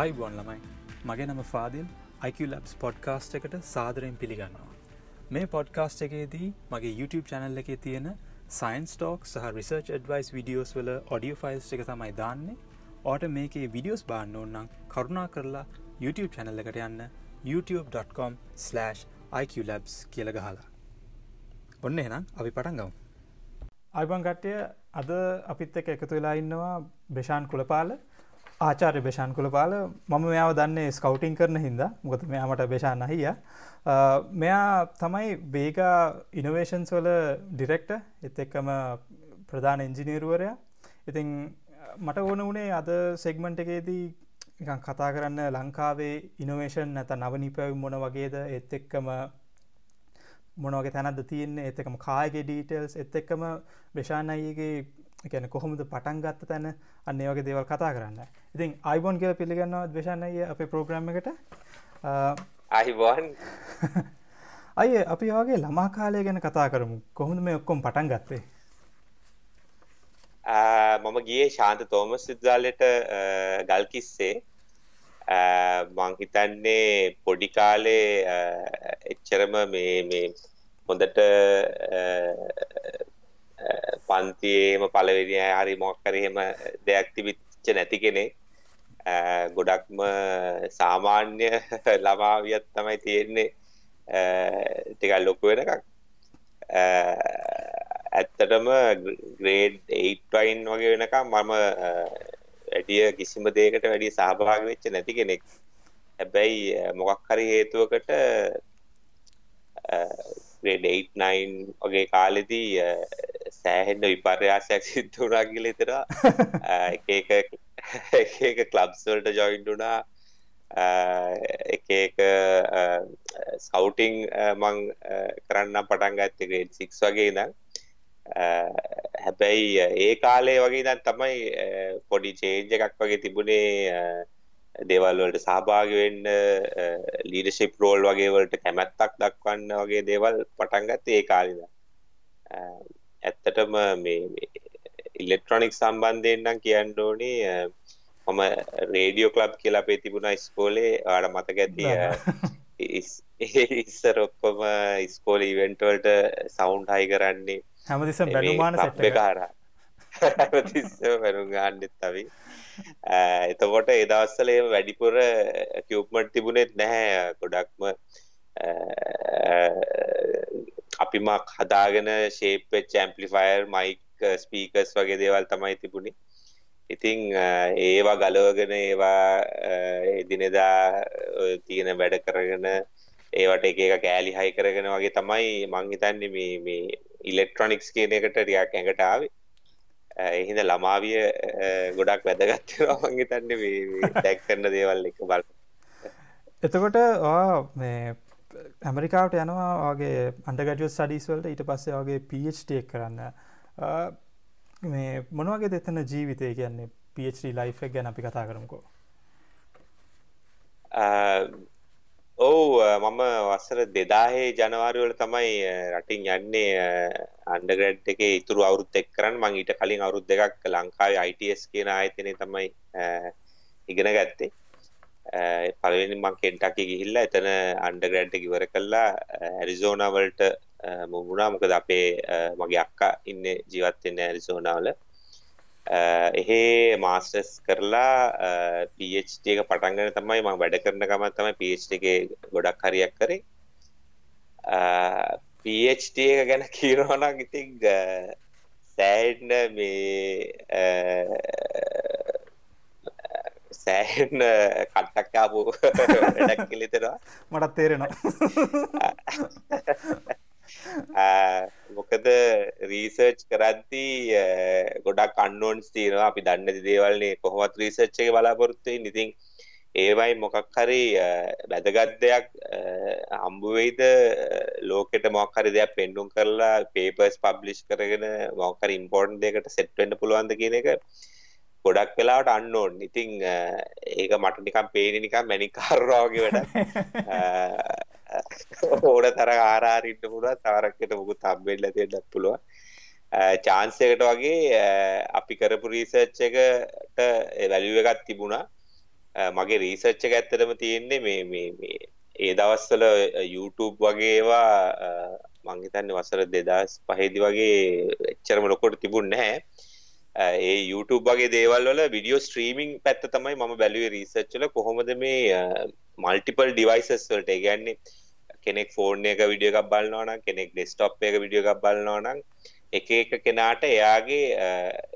ආයිබොන් ළමයි. මගේ නම ෆාදිල්. IQලබ්ස් පොඩ්කාස්ට් එකට සාදරයෙන් පිළිගන්නවා. මේ පොඩ්කාස්ට් එකේදී මගේ YouTube චැනල් එකේ තියෙන සයින්ස් ටෝක් සහ රිසර්ච් ඩවයිස් විඩියෝස් වල ඔඩියෝ ෆයිල්ස් එක තමයි දාන්නේ. ඕට මේකේ විඩියෝස් බාන්න ඕන්නම් කරුණා කරලා YouTube චැනල් එකට යන්න youtube.com/iqlabs කියල ගහලා. ඔන්න එනම් අපි පටන් ගවම් අයිබන් කට්ටය අද අපිත් එක එකතු වෙලා ඉන්නවා බෙෂාන් කුලපාල. ආචාර්ය බේෂාන් කුලපාල මම මෙයාව දන්නේ ස්කවටිං කරන හින්දා. මොකද මෙයාමට බේෂාන් අහිය. මෙයා තමයි බේගා ඉනවේෂන්ස් වල ඩිරෙක්ට එත් එක්කම ප්‍රධාන එන්ජිනීරුවරයා ඉතින් මට ඕන වනේ අද සෙග්මන්ට් එකේදී කතා කරන්න ලංකාවේ ඉනවේෂන් නැත නවනිපැවි මොන වගේද? එත් එක්කම මොනවගේ තැනද තියන්නේ? එත් එකම කායගේ ඩීටල්ස් එත් එක්කම බේෂාන් අයගේ ගැන කොහොමද පටන් ගත්ත තැන අන්න වගේ දේවල් කතා කරන්න. ඉතින් අයිබොන් කියල පිළිගන්නවා දවශන්නය අපේ ප්‍රෝග්‍රම් එකට. අයිබෝන් අය අපි වගේ ළමා කාලය ගැන කතා කරමු. කොහොඳ මේ ඔක්කොම් පටන් ගත්තේ? මම ගියේ ශාන්ත තෝමස් සිද්දාලට ගල් කිස්සේ. මං හිතන්නේ පොඩි කාලේ එච්චරම මේ හොඳට පන්තියේම පළවෙනි හරි මොක්කර එහෙම දෙයක් තිබිච්ච නැති කෙනෙක්. ගොඩක්ම සාමාන්‍ය ළමාවියත් තමයි තියෙන්නේ. ටිකක් ලොකු වෙනකක් ඇත්තටම ග්‍රේඩ් 8 වයින් වගේ වෙනකම් මම වැඩිය කිසිම දෙයකට වැඩිය සහභාගී වෙච්ච නැති කෙනෙක්. හැබැයි මොකක් හරි හේතුවකට ග්‍රේඩ් 8 9 වගේ කාලෙදී සෑහෙන්න විපර්යාසයක් සිද්ධ වුණා කියලා හිතනවා. එක එක එක ක්ලබ්ස් වලට ජොයින් වුණා. එක එක ස්කවුටිං මං කරන්න පටන් ගත්තේ ග්‍රේඩ් 6 වගේ ඉඳන්. හැබැයි ඒ කාලේ වගේ ඉඳන් තමයි පොඩි චේන්ජ් එකක් වගේ තිබුණේ දේවල් වලට සහභාගී වෙන්න ලීඩර්ෂිප් රෝල් වගේ වලට කැමැත්තක් දක්වන්න වගේ දේවල් පටන් ගත්තේ ඒ කාලේ ඉඳන්. ඇත්තටම මේ ඉලෙක්ට්‍රොනික් සම්බන්ධයෙන් නම් කියන්න ඕනේ මම රේඩියෝ ක්ලබ් කියලා අපේ තිබුණා ඉස්කෝලේ. ඔයාලා මතක ඇති ඉස්සර ඔක්කොම ඉස්කෝලේ ඉවෙන්ට් වලට සවුන්ඩ් හයි කරන්නේ. හැමතිස්සම බැනුමාන සෙට් එක. හරහා. හැමතිස්සම බැනුම් ගන්නෙත් අපි Äh, එතකොට ඒ දවස්වල එහෙම වැඩිපුර කියුප්මන්ට් තිබුණෙත් නැහැ. ගොඩක්ම äh, අපිමක් හදාගෙන ශේප් චැම්පලිෆයර් මයික් ස්පීකස් වගේ දේවල් තමයි තිබුණේ. ඉතිං äh, ඒවා ගලවගෙන ඒවා දිනෙදා තියෙන වැඩ කරගෙන ඒවට එක එක කෑලි හයි කරගෙන වගේ තමයි මං හිතන්නේ මේ මේ ඉලෙක්ට්‍රොනික්ස් කියන එකට ටිකක් ඇඟට ආවේ. එහිද ළමාවිය ගොඩක් වැදගත්වෙනවා මං හිතන්නේ දැක් කරන දේවල් එක බල එතකොට මේ ඇමරිකාවට යනවා වගේ අන්ඩගජ සඩිස්වල්ට ඊට පස්සේ වගේ පHටක් කරන්න. මේ මොනවගේ දෙතන ජීවිතය කියන්නේ? පH ලයිෆ් ගැන අපි කතා කරමුකෝ ඔවු මම වස්සර දෙදාහේ ජනවාරවල තමයි රටින් යන්නේ අන්ඩගඩ් එක ඉතුරු අවුරුත් එක් කරන්න. මං ඊට කලින් අවුරුද් දෙකක් ලංකාවේ අයිටස් කියන ආයතනය තමයි ඉගෙන ගත්තේ. පළවෙනි මං කෙන්ටකි ගිහිල්ලා එතන අන්ඩග්‍රෑන්ඩ් එක ඉවර කළා. ඇරිසෝනා වලට මුමුණා මොකද අපේ මගේ අක්කා ඉන්න ජීවත් වෙන්නේ ඇරිසෝනා වල. එහෙ මාස්ටර්ස් කරලා PhD එක පටන් ගන්න තමයි මම වැඩ කරන ගමන් තමයි එකේ ගොඩක් හරියක් කරේ. PhD එක ගැන කියනවා නම් ඉතින් සෑහෙන්න මේ සෑහෙන් කට්ටක් ආපු වැඩක් කෙලිතෙනවා මටත් තේරෙනවා මොකද රීසර්ච් කරද්දී ගොඩක් අන්නෝන්ස් තියෙනවා. අපි දන්න දේවල්න්නේ කොහොමත් රීසර්ච් එක බලාපොරොත්තුයි ඉතින් ඒවයි මොකක් හරි වැදගත් දෙයක් හම්බුවෙයිද ලෝකෙට මොක්හරි දෙයක් පෙන්ඩුම් කරලා පේපර්ස් පබ්ලිෂ් කරගෙන මොක්හරි ඉම්පෝර්ට් දෙකට සෙට්වෙන්ඩ පුළුවන්ද කියන එක ගොඩක් වෙලාවට අන්න ඕන් ඉතිං ඒක මට නිකම් පේන නිකම් මැනිකාරවාගේ වැඩ ඕඩ තර ආරාරින්න පුළුව තාරක්කට මුකු තම්බෙල්ල තියන්නත් පුළුව චාන්සකට වගේ අපි කරපු රීසර්ච් එකට වැලිුව එකත් තිබුණා මගේ රීසර්ච් එක ඇත්තටම තියෙන්නේ මේ මේ මේ ඒ දවස්වල YouTube වගේ ඒවා මං හිතන්නේ වසර 2005 වගේ එච්චරම ලොකුට තිබුණේ නැහැ. ඒ YouTube වගේ දේවල් වල වීඩියෝ ස්ට්‍රීමින් පැත්ත තමයි මම බැලුවේ රීසර්ච් වල කොහොමද මේ මල්ටිපල් ඩිවයිසස් වලට ඒ කියන්නේ කෙනෙක් ෆෝන් එක වීඩියෝ එකක් බලනවා නම් කෙනෙක් ඩෙස්ක්ටොප් එක වීඩියෝ එකක් බලනවා නම් එක එක කෙනාට එයාගේ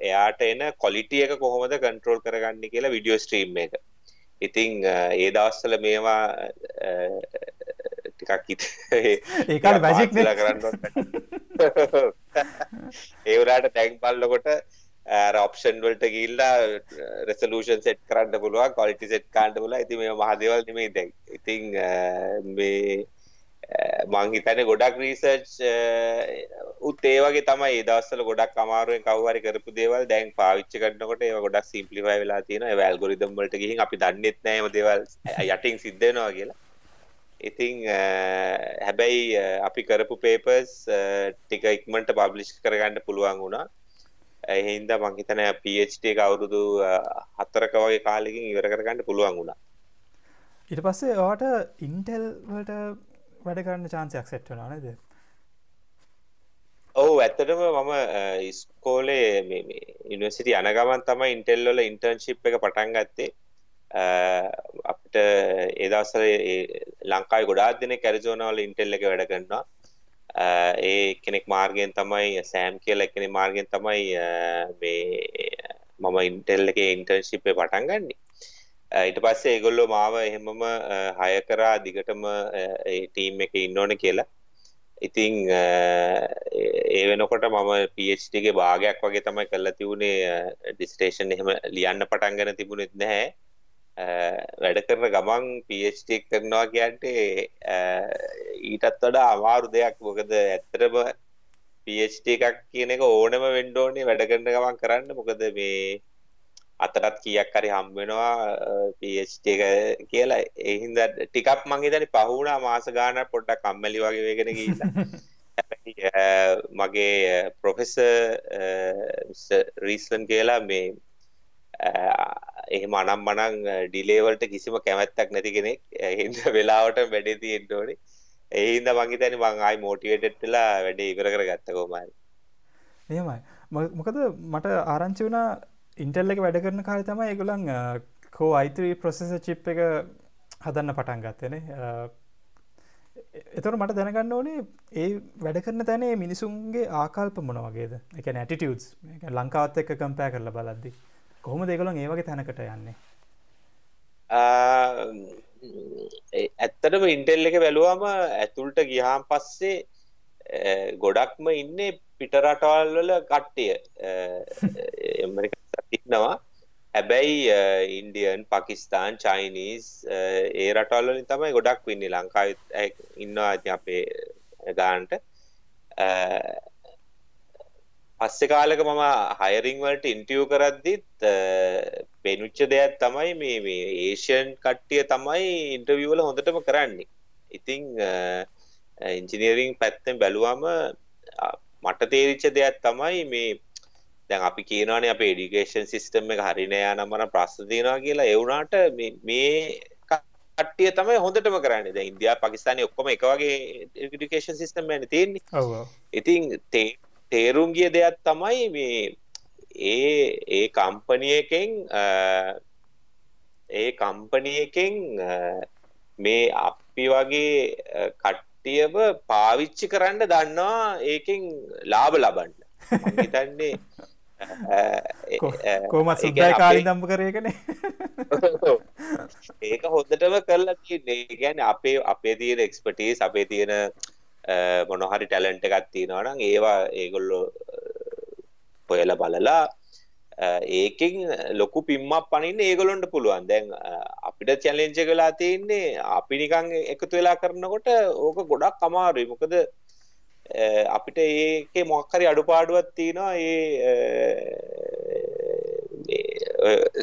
එයාට එන කොලිටිය එක කොහොමද කන්ට්‍රෝල් කරගන්න කියලා විඩියෝ ස්ට්‍රීම් එක. ඉතිං ඒ දවස්සල මේවා ටිකක් හිත ඒකාල බැජික් කරන්න ඒවරට තැන් පල්ලකොට ඔප්ෂන් වලට ගිල්ලා රෙසලූෂන් සෙට් කරන්න පුළුවන් කොලිටි සෙට් කාන්ඩ පුල ඇති මේ මහදවල් නෙමේ දැන්. ඉතිං මේ මං හිතන්නේ ගොඩක් රීසර්ච් උත් ඒ වගේ තමයි ඒ දවස්වල ගොඩක් අමාරුවෙන් කවුරු කරපු දේවල් දැන් පාවිච්චි කරනකොට ඒවා ගොඩක් සිම්ප්ලිෆයි වෙලා තියෙනවා. ඒවා ඇල්ගොරිතම් වලට ගිහින් අපි දන්නෙත් නෑ මේ දේවල් යටින් සිද්ධ වෙනවා කියලා. ඉතින් හැබැයි අපි කරපු පේපර්ස් ටික ඉක්මනට පබ්ලිෂ් කරගන්න පුළුවන් වුණා. ඒ හින්දා මං හිතන්නේ PhD එක අවුරුදු හතරක වගේ කාලෙකින් ඉවර කරගන්න පුළුවන් වුණා. ඊට පස්සේ ඔයාට ඉන්ටෙල් වලට වැඩ කරන්න චාන්සයක් සෙට් වෙනවා නේද? ඔව් ඇත්තටම මම ඉස්කෝලේ මේ මේ යුනිවර්සිටි යන ගමන් තමයි ඉන්ටෙල් වල ඉන්ටර්න්ෂිප් එක පටන් ගත්තේ. අපිට ඒ දවස්වල ලංකාවේ ගොඩාක් දෙනෙක් ඇරිසෝනා වල ඉන්ටෙල් එක වැඩ කරනවා. ඒ කෙනෙක් මාර්ගයෙන් තමයි සෑම් කියලා කෙනෙක් මාර්ගයෙන් තමයි මේ මම ඉන්ටෙල් එකේ ඉන්ටර්න්ෂිප් එක පටන් ගන්නේ. ඊට පස්සේ ඒගොල්ලෝ මාව එහෙමම හය කරා දිගටම ඒ ටීම් එකේ ඉන්න ඕනේ කියලා. ඉතින් ඒ වෙනකොට මම PhD ගේ භාගයක් වගේ තමයි කරලා තිබුණේ ඩිස්ටේෂන් එහෙම ලියන්න පටන් ගන්න තිබුණෙත් නැහැ. වැඩ කරන ගමන් PhD කරනවා කියන්නේ ඊටත් වඩා අමාරු දෙයක්. මොකද ඇත්තටම PhD එකක් කියන එක ඕනම වෙන්න ඕනේ වැඩ කරන ගමන් කරන්න. මොකද මේ අතරත් කීයක් හරි හම්බ වෙනවා PhD එක කියලා. ඒ හින්දා ටිකක් මං හිතන්නේ පහ වුණා මාස ගානක් පොඩ්ඩක් කම්මැලි වගේ වෙගෙන ගිහිල්ලා. මගේ ප්‍රොෆෙසර් රීස්ලන් කියලා මේ එහෙම අනම් මනං ඩිලේ වලට කිසිම කැමැත්තක් නැති කෙනෙක් හින්දා වෙලාවට වැඩේ තියෙන්න ඕනේ. ඒ හින්දා මං හිතන්නේ මං ආයි මොටිවේටඩ් වෙලා වැඩේ ඉවර කරගත්ත කොහොමද එහෙමයි. මොකද මට ආරංචි වුණා ඉන්ටෙල් එක වැඩ කරන කාලේ තමයි ඒගොල්ලන් කෝ i3 ප්‍රොසෙසර් චිප් එක හදන්න පටන් ගත්තේනේ. එතකොට මට දැනගන්න ඕනේ ඒ වැඩ කරන තැනේ මිනිසුන්ගේ ආකල්ප මොන වගේද? ඒ කියන්නේ ඇටිටියුඩ්ස්. ඒ කියන්නේ ලංකාවත් එක්ක කම්පෙයාර් කරලා බලද්දි කොහොමද ඒගොල්ලන් ඒ වගේ තැනකට යන්නේ? ඇත්තටම ඉන්ටෙල් එක බැලුවම ඇතුළට ගියාන් පස්සේ ගොඩක්ම ඉන්නේ පිට රටවල් වල කට්ටිය. ඇමරිකා ඉන්නවා. හැබැයි ඉන්ඩියන් පකිස්තාන් චයිනීස් ඒ රටවල්ලින් තමයි ගොඩක් වෙන්නේ. ලංකාව ඉන්නවා ඇති අපේ ගාන්ට. පස්සෙ කාලක මම හයරිං වලට ඉන්ටියව් කරද්දිත් පෙනුච්ච දෙයක් තමයි මේ මේ ඒෂයන් කට්ටිය තමයි ඉන්ටර්වියවල හොඳටම කරන්නේ. ඉතිං ඉංජිනීරිං පැත්තෙන් බැලුවම මට තේරිච්ච දෙයක් තමයි මේ දැන් අපි කියනවානේ අපේ එඩියුකේෂන් සිස්ටම් එක හරි නෑ නම් මන ප්‍රශ්න තියෙනවා කියලා ඒ වුණාට මේ කට්ටිය තමයි හොඳටම කරන්නේ. දැන් ඉන්දියාව පාකිස්තානයේ ඔක්කොම එක වගේ එඩියුකේෂන් සිස්ටම් එකනේ තියෙන්නේ. ඔව්. ඉතින් තේරුම් ගිය දෙයක් තමයි මේ ඒ ඒ කම්පැනි එකෙන් ඒ කම්පැනි එකෙන් මේ අපි වගේ කට්ටියව පාවිච්චි කරන්න දන්නවා ඒකෙන් ලාභ ලබන්න. මම හිතන්නේ කෝමත් සුද්දයි කාලි දම්ප කරයකනේ ඒක හොඳටම කරලා තියන්නේ. ගැන අපේ අපේ තියෙන එක්ස්පටීස් අපේ තියෙන මොනොහරි ටැලන්ට එකත් තියෙනවනම් ඒවා ඒගොල්ලො පොයල බලලා ඒකෙන් ලොකු පිම්මක් පනින්න ඒගොලොන්ට පුළුවන්. දැන් අපිට චැලෙන්ජ කලා තියන්නේ අපි නිකං එකතු වෙලා කරනකොට ඕක ගොඩක් අමාරුයි. මොකද අපිට ඒක මොක්කරි අඩුපාඩුවත් තියෙනවා ඒ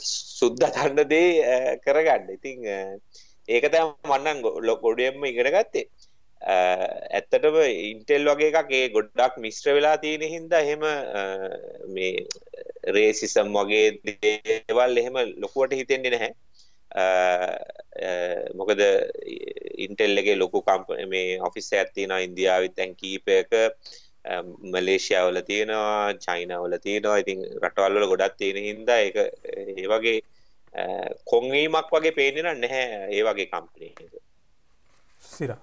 සුද්ද තන්න දේ කරගන්න. ඉතිං ඒක තැ මන්නන් ලොකොඩියම්ම ඉගෙන ගත්තේ. ඇත්තටම ඉන්ටෙල් වගේ එකක් ඒ ගොඩ්ඩක් මිස්ට්‍ර වෙලා තියෙන හින්දා එහෙම මේ රේසිසම් වගේ දේවල් එහෙම ලොකුවට හිතෙන්නේ නැහැ. මොකද ඉන්ටෙල්ලගේ ලොකු කම්ප මේ ඔෆිස් ඇත්තින ඉන්දියාවිත් තැන් කීපයක මලේෂයාවල තියෙනවා චයිනාවල තියෙනවා. ඉතින් රටවල්වල ගොඩත් තියෙන හින්දා ඒ ඒ වගේ කොංවීමක් වගේ පේනෙන නැහැ ඒ වගේ කම්පනය සිරා.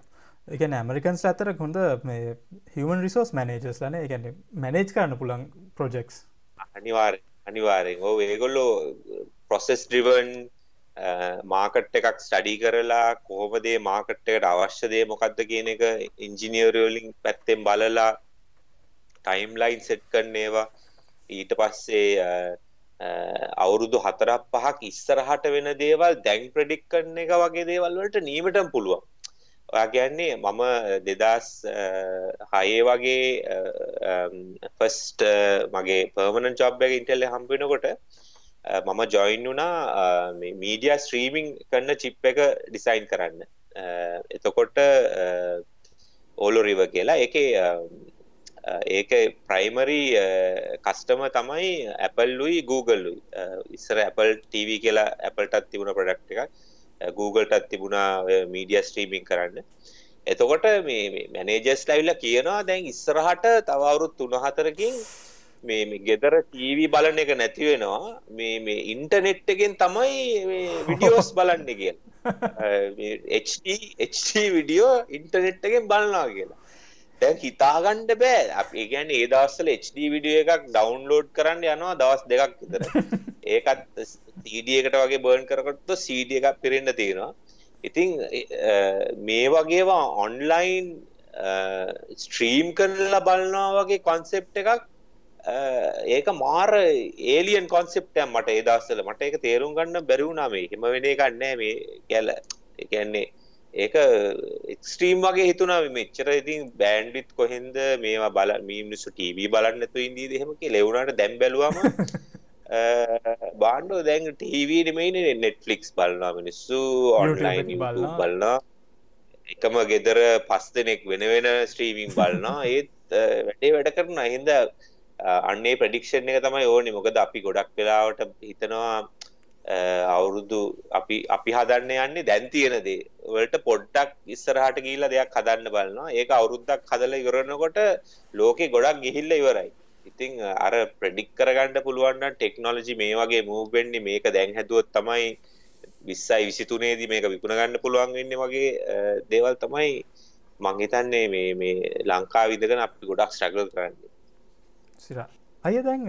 එකන ඇමරිකන්ස් අතර හොඳ මේ හිමන් රිසෝස් මැනේජස් ලන එකන මැනේජ් කරන්න පුළන් ප්‍රොජෙක්ස් අනිවාර් අනිවාරෙන් ඕ ඒගොල්ලෝ ප්‍රොසෙස් ඩිවන් මාකට් එකක් ස්ටඩි කරලා කොහොමදේ මාකට්ටකට අවශ්‍යදේ මොකක්ද කියන එක ඉංජිනියරෝලිං පැත්තෙන් බලලා ටයිම් ලයින් සෙට් කරන ඒවා. ඊට පස්සේ අවුරුදු හතරක් පහක් ඉස්සරහට වෙන දේවල් දැන් ප්‍රඩික් කරන එක වගේ දේවල් වලට නීමටම පුළුවන්. ඔයා කියන්නේ මම දෙදස් හයේ වගේ ෆස්ට මගේ පර්මණ ජොබ් එක ඉන්ටෙල්ල හම්බෙනකොට මම ජොයින් වුණා මීඩිය ස්ත්‍රීමිං කරන්න චිප් එක ඩිසයින් කරන්න. එතකොට ඕලො රිව කියලා. එක ඒක ප්‍රයිමරි කස්ටම තමයි ඇපල්ලුයි Googleලුයි ඉස්සර Apple TV කියලා Appleටත් තිබුණ ප්‍රඩක්් එකක්. Googleටත් තිබුණා මීඩිය ස්ට්‍රීමිං කරන්න. එතකොට මේ මැනේජස් ලැවිල්ල කියනවා දැන් ඉස්සරහට තවවුරුත් තුනහතරකින් මේ ගෙදර ටීවී බලන එක නැති වෙනවා. මේ මේ ඉන්ටර්නෙට් එකෙන් තමයි විඩියෝස් බලන්න කිය HD විඩියෝ ඉන්ටර්නෙට් එකෙන් බලනවා කියලා. දැන් හිතාගණ්ඩ බෑ. අපි ගැන ඒ දවස්සල HD විඩියෝ එකක් ඩවන්ලෝඩ් කරන්න යනවා දවස් දෙකක් විතර. ඒකත් සීඩියකට වගේ බර්න් කරකොත්තු සීඩිය එකක් පිරෙන්න්න තියෙනවා. ඉතිං මේ වගේවා ඔන්ලයින් ස්ට්‍රීම් කරලා බලනවා වගේ කොන්සෙප් එකක් ඒක මාර ඒලියන් කොන්සෙප්ටයම් මට ඒදස්සල මට එක තේරුම් ගන්න බැරිවුණා මේ. හෙම වෙන ගන්නෑ මේ කැල එකන්නේ ඒක එක්ස්ට්‍රීම් වගේ හිතුනා මෙච්චර ඉතින් බෑන්ඩිත් කොහෙන්ද මේවා බල මිනිස්සු ටීවී බලන්නතු ඉන්දී හෙමකි ලෙවුණට දැම් බැලවාම බාණ්ඩෝ දැන් ටීවී නෙමයින නෙට්ෆලික්ස් බලන්නා මිනිස්සු ඔන්ලයින් බලන්නා එකම ගෙදර පස් දෙනෙක් වෙන වෙන ස්ට්‍රීමිං බලන්නා ඒත් වැඩේ වැඩ කරන හින්ද අන්නේ ප්‍රඩික්ෂන් එක තමයි ඕනේ. මොකද අපි ගොඩක් වෙලාවට හිතනවා අවුරුදු අපි අපි හදන්න යන්නේ දැන් තියෙන දේ. වලට පොඩ්ඩක් ඉස්සරහට ගිහිල්ලා දෙයක් හදන්න බලනවා. ඒක අවුරුද්දක් හදලා ඉවරනකොට ලෝකේ ගොඩක් ගිහිල්ලා ඉවරයි. ඉතින් අර ප්‍රඩික් කරගන්න පුළුවන් නම් ටෙක්නොලොජි මේ වගේ මූව් වෙන්නේ මේක දැන් හැදුවොත් තමයි 20යි 23 දී මේක විකුණ ගන්න පුළුවන් වෙන්නේ වගේ දේවල් තමයි මං හිතන්නේ මේ මේ ලංකාව ඉඳගෙන අපි ගොඩක් ස්ට්‍රගල් කරන්නේ. සිර. අය දැන්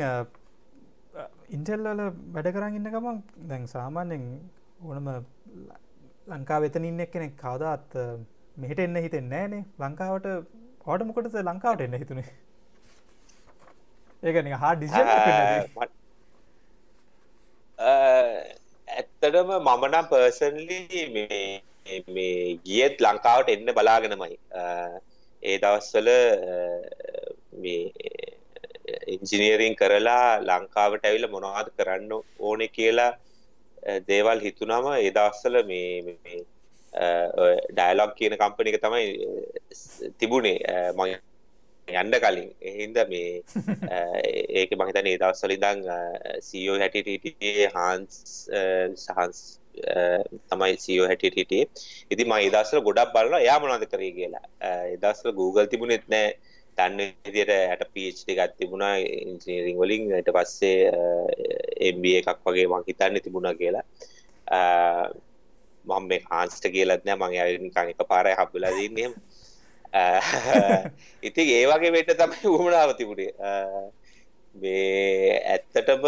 ඉන්ටෙල්ලල වැඩ කරන්න ඉන්න ගමන් දැන් සාමාන්‍යෙන් ඕනම ලංකා වෙතන ඉන්න කෙනෙක් කවදාත් මෙහට එන්න හිතෙන් නෑනේ. ලංකාවට ඕට මොකටද ලංකාවට එන්න හිතුනේ? ඒකන හා ඩිස ඇත්තටම මමනම් පර්සන්ලි මේ ගියත් ලංකාවට එන්න බලාගෙනමයි. ඒ දවස්වල මේ ඉංජිනීරිං කරලා ලංකාවට ඇවිල මොනවාද කරන්න ඕනෙ කියලා දේවල් හිතුනම එදස්සල මේ ඩයිලොග් කියන කම්පනික තමයි තිබුණේ. මගේ යන්න කලින්. එහින්ද මේ ඒක මහිතන ඒදවස්සල ඉදං සීෝ හැටිට හාන්ස් සහන්ස් තමයි සියෝ හැටිට ඉති ම ඒදස්සල ගොඩක් බලලා යා මොනාද කරේ කියලා. එදස්සල Google තිබුණෙත් නෑ දන්න විදියට ඇයට පිච්ටි එකක් තිබුණා ඉංජිනීරිං වලින්. ඊට පස්සේ MBA එකක් වගේ මං හිතන්නේ තිබුණා කියලා. මම මේ හාන්ස්ට කියලත් නෑ. මං යාව නිකන් එකපාරයි හම්බෙලා දින්නේ ඉතින් ඒ වගේ වෙන්න තමයි උවමනාව තිබුණේ. මේ ඇත්තටම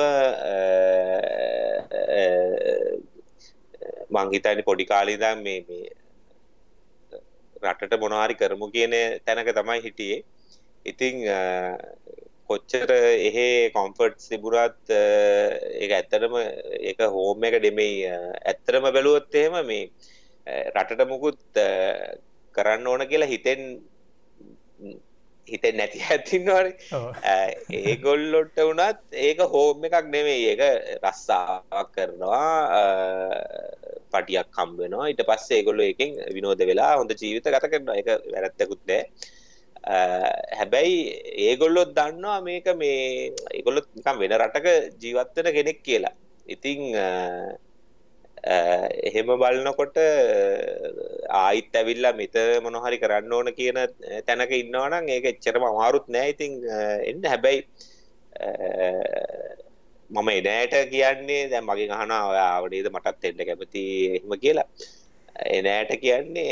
මං හිතන්නේ පොඩි කාලේ ඉඳන් මේ මේ රටට මොනවාරි කරමු කියන තැනක තමයි හිටියේ. ඉතිං කොච්චර එහෙ කොම්ෆර්ට් සිබුරත් ඒ ඇත්තරම එක හෝම එක ඩෙමෙයි ඇත්තරම බැලුවොත් එහෙම මේ රටට මුකුත් කරන්න ඕන කියලා හිතෙන් හිතෙන් නැති ඇතින්නවන ඒගොල්ලොට වනත් ඒක හෝම එකක් නෙමෙයි. ඒක රස්සාාවක් කරනවා පටියක් කම්බෙනවා ඊට පස්සේ ඒගොල්ලො එකින් විනෝද වෙලා හොඳ ජීවිත ගත කරන එක වැරැත්තකුත්නෑ හැබැයි ඒගොල්ලොත් දන්නවා මේක මේ ඒගොල්ලොත් නිකම් වෙන රටක ජීවත්වන කෙනෙක් කියලා. ඉතිං එහෙම බලනකොට ආයිත් ඇවිල්ලා මෙත මොනහරි කරන්න ඕන කියන තැනක ඉන්නවනම් ඒක එච්චරම අමාරුත් නෑ. ඉතින් එන්න. හැබැයි මම එනෑට කියන්නේ දැන් මගෙන් අහනවා ඔයා ආවනේද මටත් එන්න කැමති එහෙම කියලා. එනෑට කියන්නේ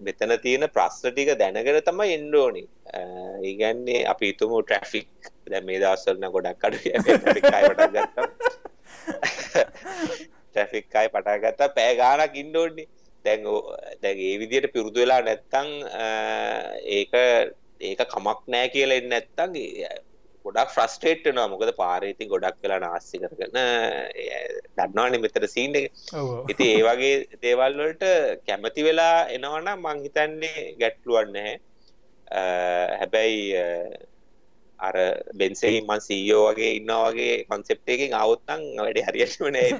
මෙතන තියෙන ප්‍රශ්න ටික දැනගෙන තමයි එන්න ඕනේ. ඒ කියන්නේ අපි හිතමු ට්‍රැෆික් දැන් මේ දවස්වල නම් ගොඩක් අඩුයි. ට්‍රැෆික් ආයෙ පටන් ගත්තා. ට්‍රැෆික් ආයෙ පටන් ගත්තා පැය ගාණක් ඉන්න ඕනේ. දැන් දැන් ඒ විදිහට පිරුදු වෙලා නැත්තම් ඒක ඒක කමක් නැහැ කියලා එන්නේ නැත්තම් ගොඩක් ෆ්‍රස්ට්‍රේට් වෙනවා. මොකද පාරේ ඉතින් ගොඩක් වෙලා නාස්ති කරගෙන දන්නවනේ මෙතන සීන් එක. ඉතින් ඒ වගේ දේවල් වලට කැමති වෙලා එනවනම් මං හිතන්නේ ගැටලුවක් නැහැ. හැබැයි අර බෙන්සෙහි මන් සීෝ වගේ ඉන්න වගේ කොන්සෙප්ට එකින් අවුත්තන් වැඩි හරියටම නෑ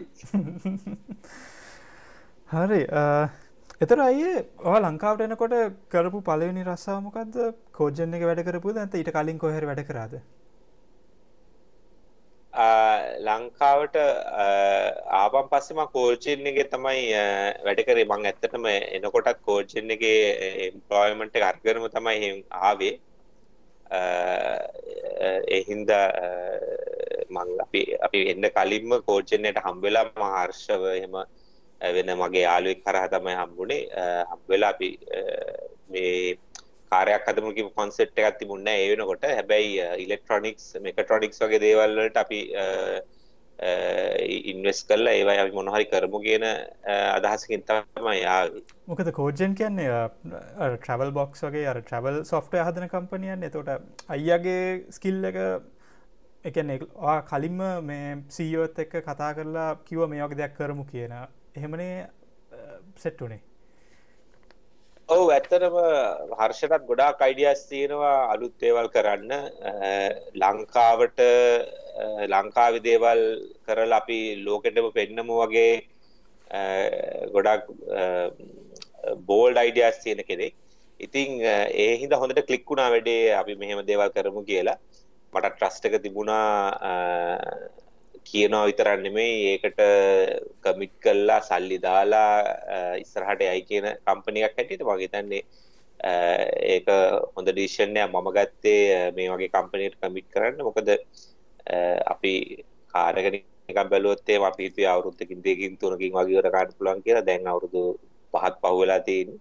හරි. එතර අයේ ඔ ලංකාවට එනකොට කරපු පලවෙනි රස්සාාමකක්ද කෝජන එක වැඩ කරපු ඇත ඊට කලින් කොහෙර වැඩ කරාද ලංකාවට ආපන් පස්සෙම කෝල්චින් එක තමයි වැඩ කරේ. මං ඇත්තටම එනකොටත් කෝල්චින් එක එම්පලොයමන්ට අර්ගරම තමයි ආවේ. එහින්ද මං අපි අපි එන්න කලින්ම කෝච්චනයට හම්වෙලා මහර්ෂව එහෙම වෙන මගේ යාලුවෙක් කරහ තමයි හම්බුණේ හම්වෙලා අපි මේ කාරයක් අදමුක කොන්සෙට් එකත් තිබුන්න ඒ වෙනකොට හැබැයි uh, ඉලෙක්ට්‍රොනික්ස් මෙකට්‍රොනික්ස් වගේ දේවල්වලට අපි uh, uh, ඉන්වස් කල්ල ඒවයි අපි මොනහරි කරමු කියන අදහසකින් තමයි යාවි මොකද කෝජන් කියන්නේ ට්‍රවල් බොක්ස් වගේ අර ට්‍රවල් සොෆ්ටය හදන කම්පනියන් එතොට අයියාගේ ස්කිල් එක එකන කලින්ම මේ සීයෝත් එක්ක කතා කරලා කිව මේ වගේ දෙයක් කරමු කියන එහෙමනේ සෙට්ටුනේ ඔවු ඇත්තටම හර්ෂටත් ගොඩාක් අයිඩියස් තියෙනවා අලුත් දේවල් කරන්න. ලංකාවට ලංකාවි දේවල් කරලා අපි ලෝකෙටම පෙන්නම වගේ ගොඩක් බෝල්ඩ අයිඩියස් තියෙන කෙනෙක්. ඉතිං ඒ හිද හොඳට කලික්ුණා වැඩේ අපි මෙහෙම දේවල් කරමු කියලා. මට ට්‍රස්ටක තිබුණා කියනවා විතරන්නෙමේ ඒකට කමිට් කල්ලා සල්ලි දාලා ඉස්සරහට යයි කියන කම්පනයක් හැටියට මගේ තන්නේ ඒක හොඳ ඩිෂණය මම ගත්තේ මේ වගේ කම්පනයට කමිට් කරන්න මොකද අපි කාරගෙන එක බැලුවත්තේ අපි හිතුවේ අවුරුද්දකින් දෙකකින් තුනකින් වගේ වර ගන්න පුළුවන් කියලා දැන් අවුරුදු පහත් පහු වෙලා තියෙන්නේ.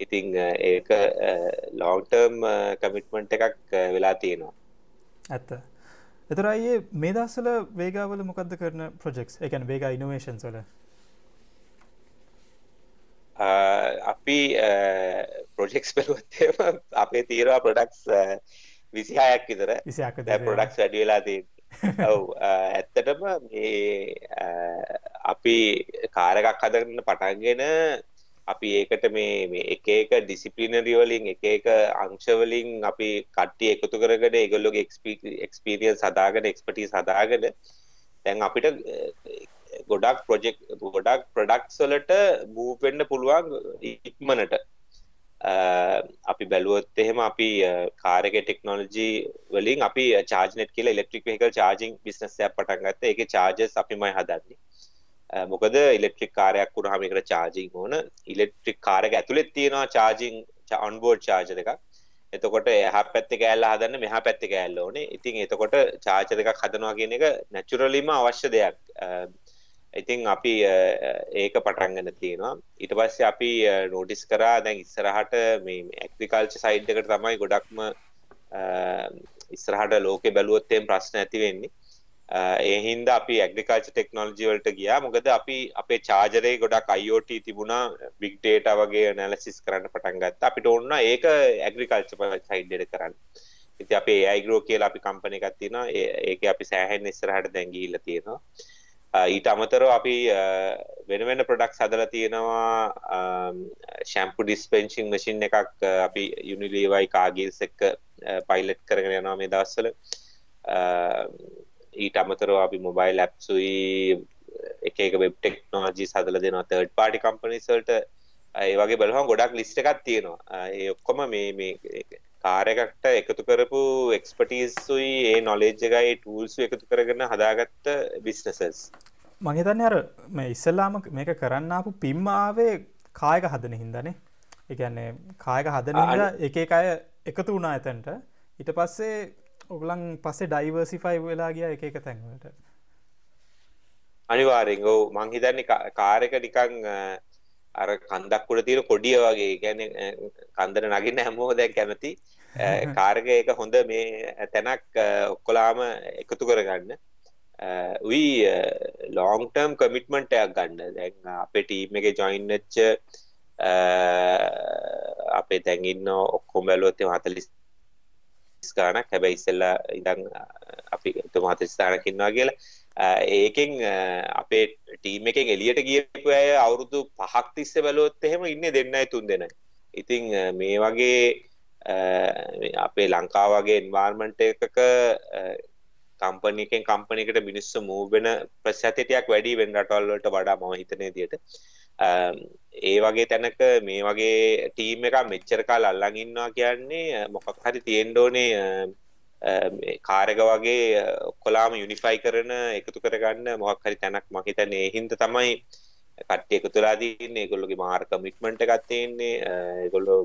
ඉතින් ඒක ලොන්గ్ ටර්ම් කමිට්මන්ට් එකක් වෙලා තියෙනවා. ඇත්ත. එතර අයේ මේ දස්සල වේගවල මොකක්ද කරන ප්‍රජෙක්ස් එකන් වේග ඉනවේශන් වල. අපි ප්‍රොජෙක්ස් පෙරුවත්තේම අපේ තීරවා ප්‍රඩක්ස් විසිහායක් විතර. ප්‍රඩක්ස් වැඩි වෙලා තිය ඔව් ඇත්තටම මේ අපි කාරකක් හදරන්න පටන්ගෙන අපි ඒකට මේ මේ එක එක ඩිසිපලිනරි වලින් එක එක අංශවලින් අපි කට්ටිය එකතු කරගෙන ඒගොල්ලෝගේ එක්ස්පීරියන්ස් හදාගෙන එක්ස්පර්ටිස් හදාගෙන දැන් අපිට ගොඩක් ප්‍රොජෙක්ට් ගොඩක් ප්‍රොඩක්ට්ස් වලට මූව් වෙන්න පුළුවන් ඉක්මනට අපි බැලුවොත් එහෙම අපි කාර් එකේ ටෙක්නොලොජි වලින් අපි චාර්ජ් නෙට් කියලා ඉලෙක්ට්‍රික් වෙහිකල් චාර්ජින් බිස්නස් එකක් පටන් ගත්තා. ඒකේ චාර්ජර්ස් අපිමයි හදන්නේ. මොකද ඉලෙක්ට්‍රික් කාරයක් වුණාම ඒකට චාර්ජින් ඕන. ඉලෙක්ට්‍රික් කාර් එක ඇතුලේ තියෙනවා චාර්ජින් ඔන්බෝඩ් චාර්ජර් එකක්. එතකොට එහා පැත්තේ කෑල්ල හදන්න මෙහා පැත්තේ කෑල්ල ඕනේ. ඉතින් එතකොට චාර්ජර් එකක් හදනවා කියන එක නැචරලිම අවශ්‍ය දෙයක්. ඉතින් අපි ඒක පටන් ගන්න තියෙනවා. ඊට පස්සේ අපි නෝටිස් කරා. දැන් ඉස්සරහට මේ ඇග්‍රිකල්චර් සයිඩ් එකට තමයි ගොඩක්ම ඉස්සරහට ලෝකේ බැලුවොත් එම් ප්‍රශ්න ඇති වෙන්නේ. ඒහින්ද අපි ඇග්‍රිකල්ච ටෙක්නෝලජි වලට ගියා. මොකද අපි අපේ චාර්ජරේ ගොඩක් IoT තිබුණා big data වගේ ඇනලිසිස් කරන්න පටන් ගත්තා. අපිට ඕන ඒක ඇග්‍රිකල්චර් සයිඩ් එකට කරන්න. ඉතින් අපි AI grow කියලා අපි කම්පැනි එකක් තියෙනවා. ඒකේ අපි සෑහෙන ඉස්සරහට දැන් ගිහිල්ලා තියෙනවා. ඊට අමතරව අපි වෙන වෙන ප්‍රොඩක්ට්ස් හදලා තියෙනවා. ෂැම්පු ඩිස්පෙන්සින් මැෂින් එකක් අපි යුනිලීවයි කාගිල්ස් එක්ක පයිලට් කරගෙන යනවා මේ දවස්වල. ඊට අමතරව අපි මොබයිල් ඇප්සුයි එක එක වෙබ් ටෙක්නෝජී සදල දෙනවා තර්ඩ් පාටි කම්පනිසල්ට ඒ වගේ බලහම ගොඩක් ලිස්ට එකක් තියෙනවා. ඒ ඔක්කොම මේ මේ කාරයකට එකතු කරපු එක්ස්පටීස්සුයි ඒ නොලෙජ් එකයි ටූල්ස් එකතු කරගන්න හදාගත්ත බිස්නසස් මහිතන්න අර මේ ඉස්සල්ලාම මේක කරන්න අපපු පිම්මාවේ කායක හදන හින්දනේ එකන්නේ කායක හදන හිද එක අය එකතු වුණා ඇතැන්ට ඊට පස්සේ ඔගලන් පස්සේ ඩයිවර්සිෆයි වෙලා ගිය එක එක තැන්වලට අනිවාරෙන් ඔව මං හිතන්නේ කාරක නිකන් අර කන්දක් උඩ තියෙන කොඩිය වගේ. කියන්නේ කන්දර නගින්න හැමෝම දැන් කැමති. කාරක එක හොඳ මේ තැනක් ඔක්කොලාම එකතු කරගන්න. වී ලෝං ටර්ම් කමිට්මන්ට් එකක් ගන්න. දැන් අපේ ටීම් එකේ ජොයින් වෙච්ච අපේ දැන් ඉන්න ඔක්කොම බැලුවොත් 40 ස්ථානක් හැබැයි ඉස්සෙල්ලා ඉඳන් අපි තුමාත ස්ථානක් ඉන්නවා කියලා. ඒකෙන් අපේ ටීම් එකෙන් එළියට ගියපු අය අවුරුදු පහක් තිස්සේ බැලුවොත් එහෙම ඉන්නේ දෙන්නයි තුන් දෙනයි. ඉතින් මේ වගේ අපේ ලංකාව වගේ එන්වයරන්මන්ට් එකක කම්පැනි එකෙන් කම්පැනි එකට මිනිස්සු මූව් වෙන ප්‍රතිශතයක් වැඩි වෙන රටවල් වලට වඩා මම හිතන විදිහට. ඒ වගේ තැනක මේ වගේ ටීම් එක මෙච්චර කාල අල්ලන් ඉන්නවා කියන්නේ මොකක් හරි තියෙන්ඩෝනේ කාරක වගේ කොලාම යුනිෆයි කරන එකතු කරගන්න මොහක් හරි තැනක් මහිතන ඒ හින්ද තමයි කට්ටිය එකතුලා දන්නේ ගොල්ලොගේ මාර් කමිට්මන්ට ගත්තයෙන්නේ ගොල්ලො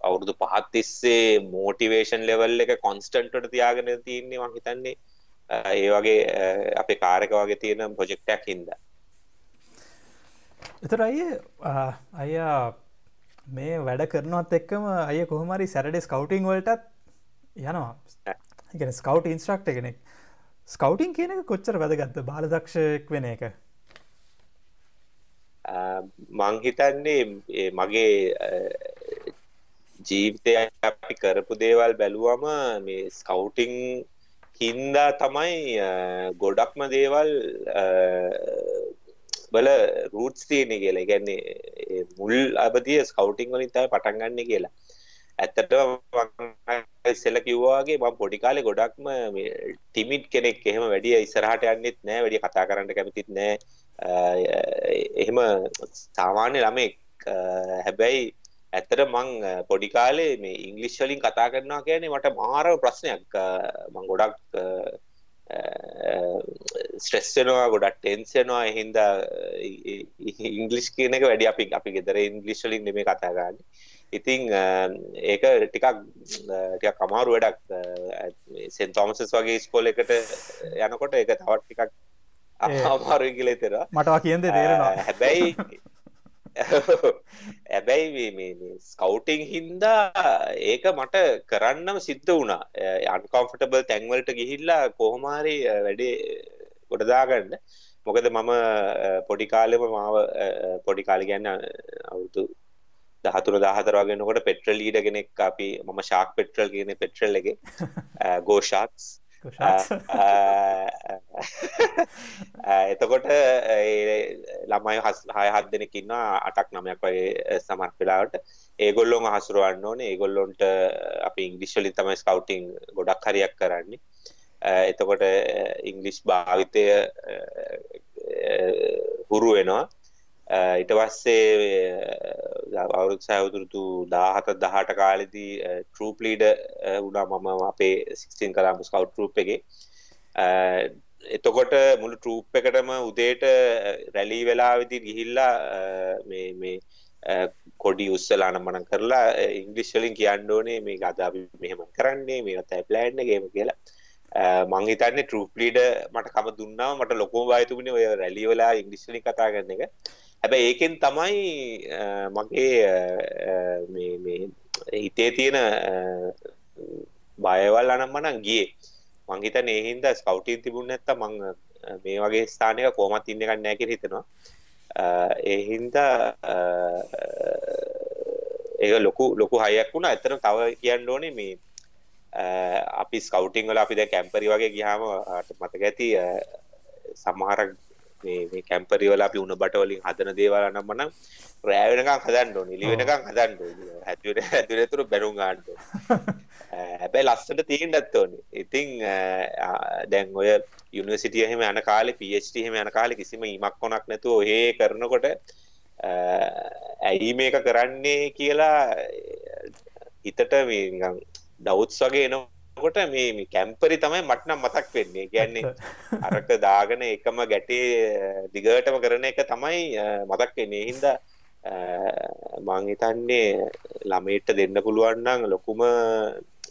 අවුරුදු පහත් තිස්සේ මෝටිවේෂන් ලෙවල් එක කොන්ස්ටන්ටට තියාගෙන තියන්නේ මං හිතන්නේ. ඒ වගේ අපේ කාරක වගේ තියෙන ප්‍රොජෙක්ටක් හින්ද. එතර අය අයියා මේ වැඩ කරනවත් එක්කම අය කොහමරි සැරඩ ස්කවටිං වලටත් යනවා. ඉගෙන ස්කවට් ඉන්ස්ට්‍රක්ට කෙනෙක්. ස්කවටින් කියන එක කොච්චර වැදගත්ත බාලදක්ෂයක් වෙන එක. මංහිතන්නේ මගේ ජීවිතය අපි කරපු දේවල් බැලුවම මේ ස්කවුටිං හින්දා තමයි ගොඩක්ම දේවල් බල රූට්ස් තියෙන කියලා. ගැන්නේ මුල් අබතිය ස්කවටිං වලින් තමයි පටන් ගන්න කියලා. ඇත්තට ඉස්සෙල්ල කිව්වාගේ මම පොඩි කාලේ ගොඩක්ම ටිමිඩ් කෙනෙක්. එහෙම වැඩි ඉස්සරහට යන්නෙත් නෑ වැඩි කතා කරන්න කැමතිත් නෑ. එහෙම සාමාන්‍ය ළමෙක්. හැබැයි ඇත්තට මං පොඩි කාලේ මේ ඉංග්ලිෂ් වලින් කතා කරනවා කියන්නේ මට මාර ප්‍රශ්නයක්. මං ගොඩක් ස්ට්‍රෙස් වෙනවා ගොඩක් ටෙන්ස් වෙනවා ඒ හින්දා ඉංග්ලිෂ් කියන එක වැඩි අපි අපි ගෙදර ඉංග්ලිෂ් වලින් නෙමෙයි කතා කරන්නේ. ඉතින් ඒක ටිකක් ටිකක් අමාරු වැඩක් සෙන්ට් තෝමසස් වගේ ඉස්කෝලේකට යනකොට ඒක තවත් ටිකක් අමාරුයි කියලා හිතෙනවා. මට කියන්න තේරෙනවා. හැබැයි ඇබැයි ස්කවටිං හින්දා ඒක මට කරන්නම සිද්ධ වුණා. අන්කොම්ෆටබල් තැන්වලට ගිහිල්ලා කොහොමාරි වැඩේ ගොඩදාගන්න මොකද මම පොඩිකාලෙම මාව පොඩි කාලි ගැන්න අවුතු දහතුර දාහතර වගෙනකොට පෙට්‍රල් ලීඩ කෙනෙක් අපි මම ශාක් පෙට්‍රල් කියන පෙට්‍රල් එක ගෝෂාක්ස් එතකොට ළමයි හස් හය හත් දෙනෙකින්න අටක් නමයක් වගේ සමත් වෙලාවට. ඒගොල්ලොන් හසුරුවන්න ඕනේ. ඒගොල්ලොන්ට අපි ඉංග්ලිශ්වලින් තමයි ස්කවටිං ගොඩක් හරියක් කරන්නේ. එතකොට ඉංගලිෂ් භාවිතය හුරු වෙනවා. Uh, ඊට පස්සේ uh, අවුරුත් සෑවතුරතු දාහත දහට කාලෙදී ටරූප් uh, ලීඩ වුණා මම අපේ සික්සින් කලාම ස්කව් ටරූප් එක. එතකොට මුළු ටරූප් එකටම උදේට රැලී වෙලාවෙදි ගිහිල්ලා මේ මේ කොඩි උස්සලාන මන කරලා ඉංගලිස්වලින් කියන්න ඕනේ මේ ගදාපි මෙහෙම කරන්නේ මේ තැ ප්ලෑන්්න ගේම කියලා. මං හිතන්නේ ටරූප් ලීඩ මට කම දුන්නාව මට ලොකෝ බායතුමනි ඔය රැලිවලා ඉංගලිස්ලි කතා කරන එක. හැබැයි ඒකෙන් තමයි මගේ හිතේ තියෙන බයවල් අනම්මනං ගියේ. මංහිත නේහින්ද ස්කව්ටීන් තිබුණ නැත්ත මං මේ වගේ ස්ථානක කෝමත් ඉන්න එකක් නෑකර හිතෙනවා. ඒහින්ද ඒ ලොකු ලොකු හයක් වුණ. ඇතන තව කියන්න ඕනේ මේ අපි ස්කවටිං වල අපි දැ කැම්පරි වගේ ගිහාම මතක ඇති සමහරක් මේ කැම්පරිවල අපි උන බට වලින් හදන දේවල් නම් මනම් රෑ වෙනකම් හදන්න ඕනේ ඉලි වෙනකම් හදන්න ඕනේ හැදුවේ හැදුවේ තුරු බැරුම් ගන්න හැබැයි ලස්සට තියෙන්නත් ඕනේ. ඉතින් දැන් ඔය යුනිවර්සිටිය එහෙම යන කාලේ PhD එහෙම යන කාලේ කිසිම ඉමක් කොනක් නැතුව ඔහේ කරනකොට ඇයි මේක කරන්නේ කියලා හිතට මේ නිකන් ඩවුට්ස් වගේ එනවා කොට මේ කැම්පරි තමයි මටනම් මතක් වෙන්නේ. ගැන්නේ අරක දාගන එකම ගැටේ දිගටම කරන එක තමයි මතක් වෙන්නේ. හින්දා මං හිතන්නේ ළමයිට දෙන්න පුළුවන්නම් ලොකුම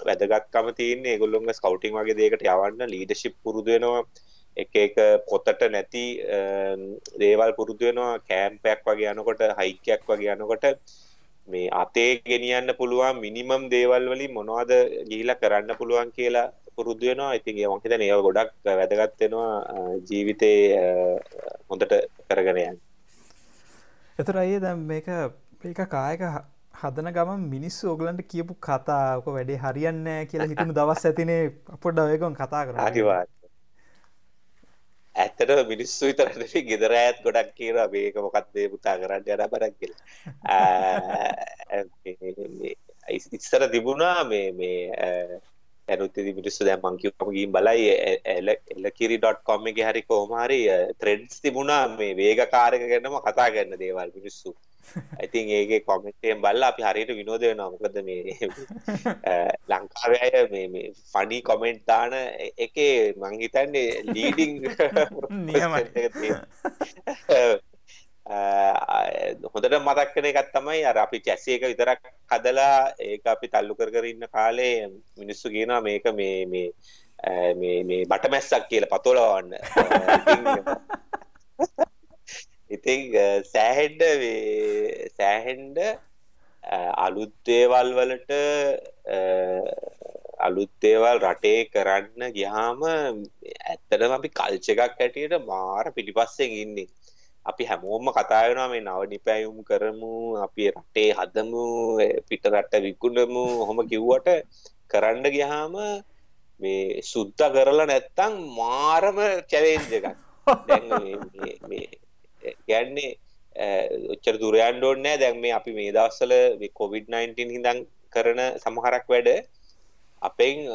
වැදගත්කම තියන්නේ ඒගොල්ලොන්ගේ ස්කවුටිං වගේ දෙයකට යවන්න ලීඩර්ෂිප් පුරුදු වෙනවා. එක එක පොතට නැති දේවල් පුරුදු වෙනවා. කෑම්පයක් වගේ යනකොට හයිකයක් වගේ යනකොට මේ අතේ ගෙනියන්න පුළුවන් මිනිමම් දේවල් වලින් මොනවද ගිහිලා කරන්න පුළුවන් කියලා පුරුදු වෙනවා. ඉතින් ඒ මම හිතන්නේ ඒවා ගොඩක් වැදගත් වෙනවා ජීවිතේ හොඳට කරගෙන යන්න. එතර අයේ දැම් මේක ඒක කායක හදන ගම මිනිස්සු ඕගලන්ට කියපු කතාක වැඩේ හරියන්න කියලා හිතම දවස් ඇතිනේ අපොඩ්ඩ ඔයකොන් කතා කර අනිවා ඇත්තට මිනිස්සු විතරට ගෙදර ඇත් ගොඩක් කියලා මේක මොකක්දේ පුතා කරන්න යන බරක් කියලා ඉස්සර තිබුණා මේ මේ ඇනුත්තේ මිනිස්සු දැන් මං කිව්වම ගිහින් බලයි elakiri.com එකේ හරි කොහොම හරි ත්‍රෙඩ්ස් තිබුණා මේ වේග කාර් එක ගැනම කතා කරන දේවල් මිනිස්සු. ඉතින් ඒකේ කමෙන්ට් එකෙන් බලලා අපි හරියට විනෝද වෙනවා. මොකද මේ ලංකාවේ අය මේ මේ ෆනි කමෙන්ට් දාන එකේ මං හිතන්නේ ලීඩින්. හොඳට මතක් වෙන එකක් තමයි අර අපි චැසි එක විතරක් හදලා ඒක අපි තල්ලු කර කර ඉන්න කාලේ මිනිස්සු කියනවා මේක මේ මේ මේ මේ බටමැස්සක් කියලා පතොලවන්න. ඉතින් සෑහෙන්න මේ සෑහෙන්න අලුත් දේවල් වලට අලුත් දේවල් රටේ කරන්න ගියාම ඇත්තටම අපි කල්චර් එකක් හැටියට මාර පිටිපස්සෙන් ඉන්නේ. අපි හැමෝම කතා වෙනවා මේ නව නිපැයුම් කරමු අපි රටේ හදමු පිට රට විකුණමු ඔහොම කිව්වට කරන්න ගියාම මේ සුද්ධ කරලා නැත්තම් මාරම චැලෙන්ජ් එකක් දැන් මේ කියන්නේ ඔච්චර දුර යන්න ඕනේ නැහැ. දැන් මේ අපි මේ දවස්වල මේ COVID-19 හින්දා කරන සමහරක් වැඩ අපෙන්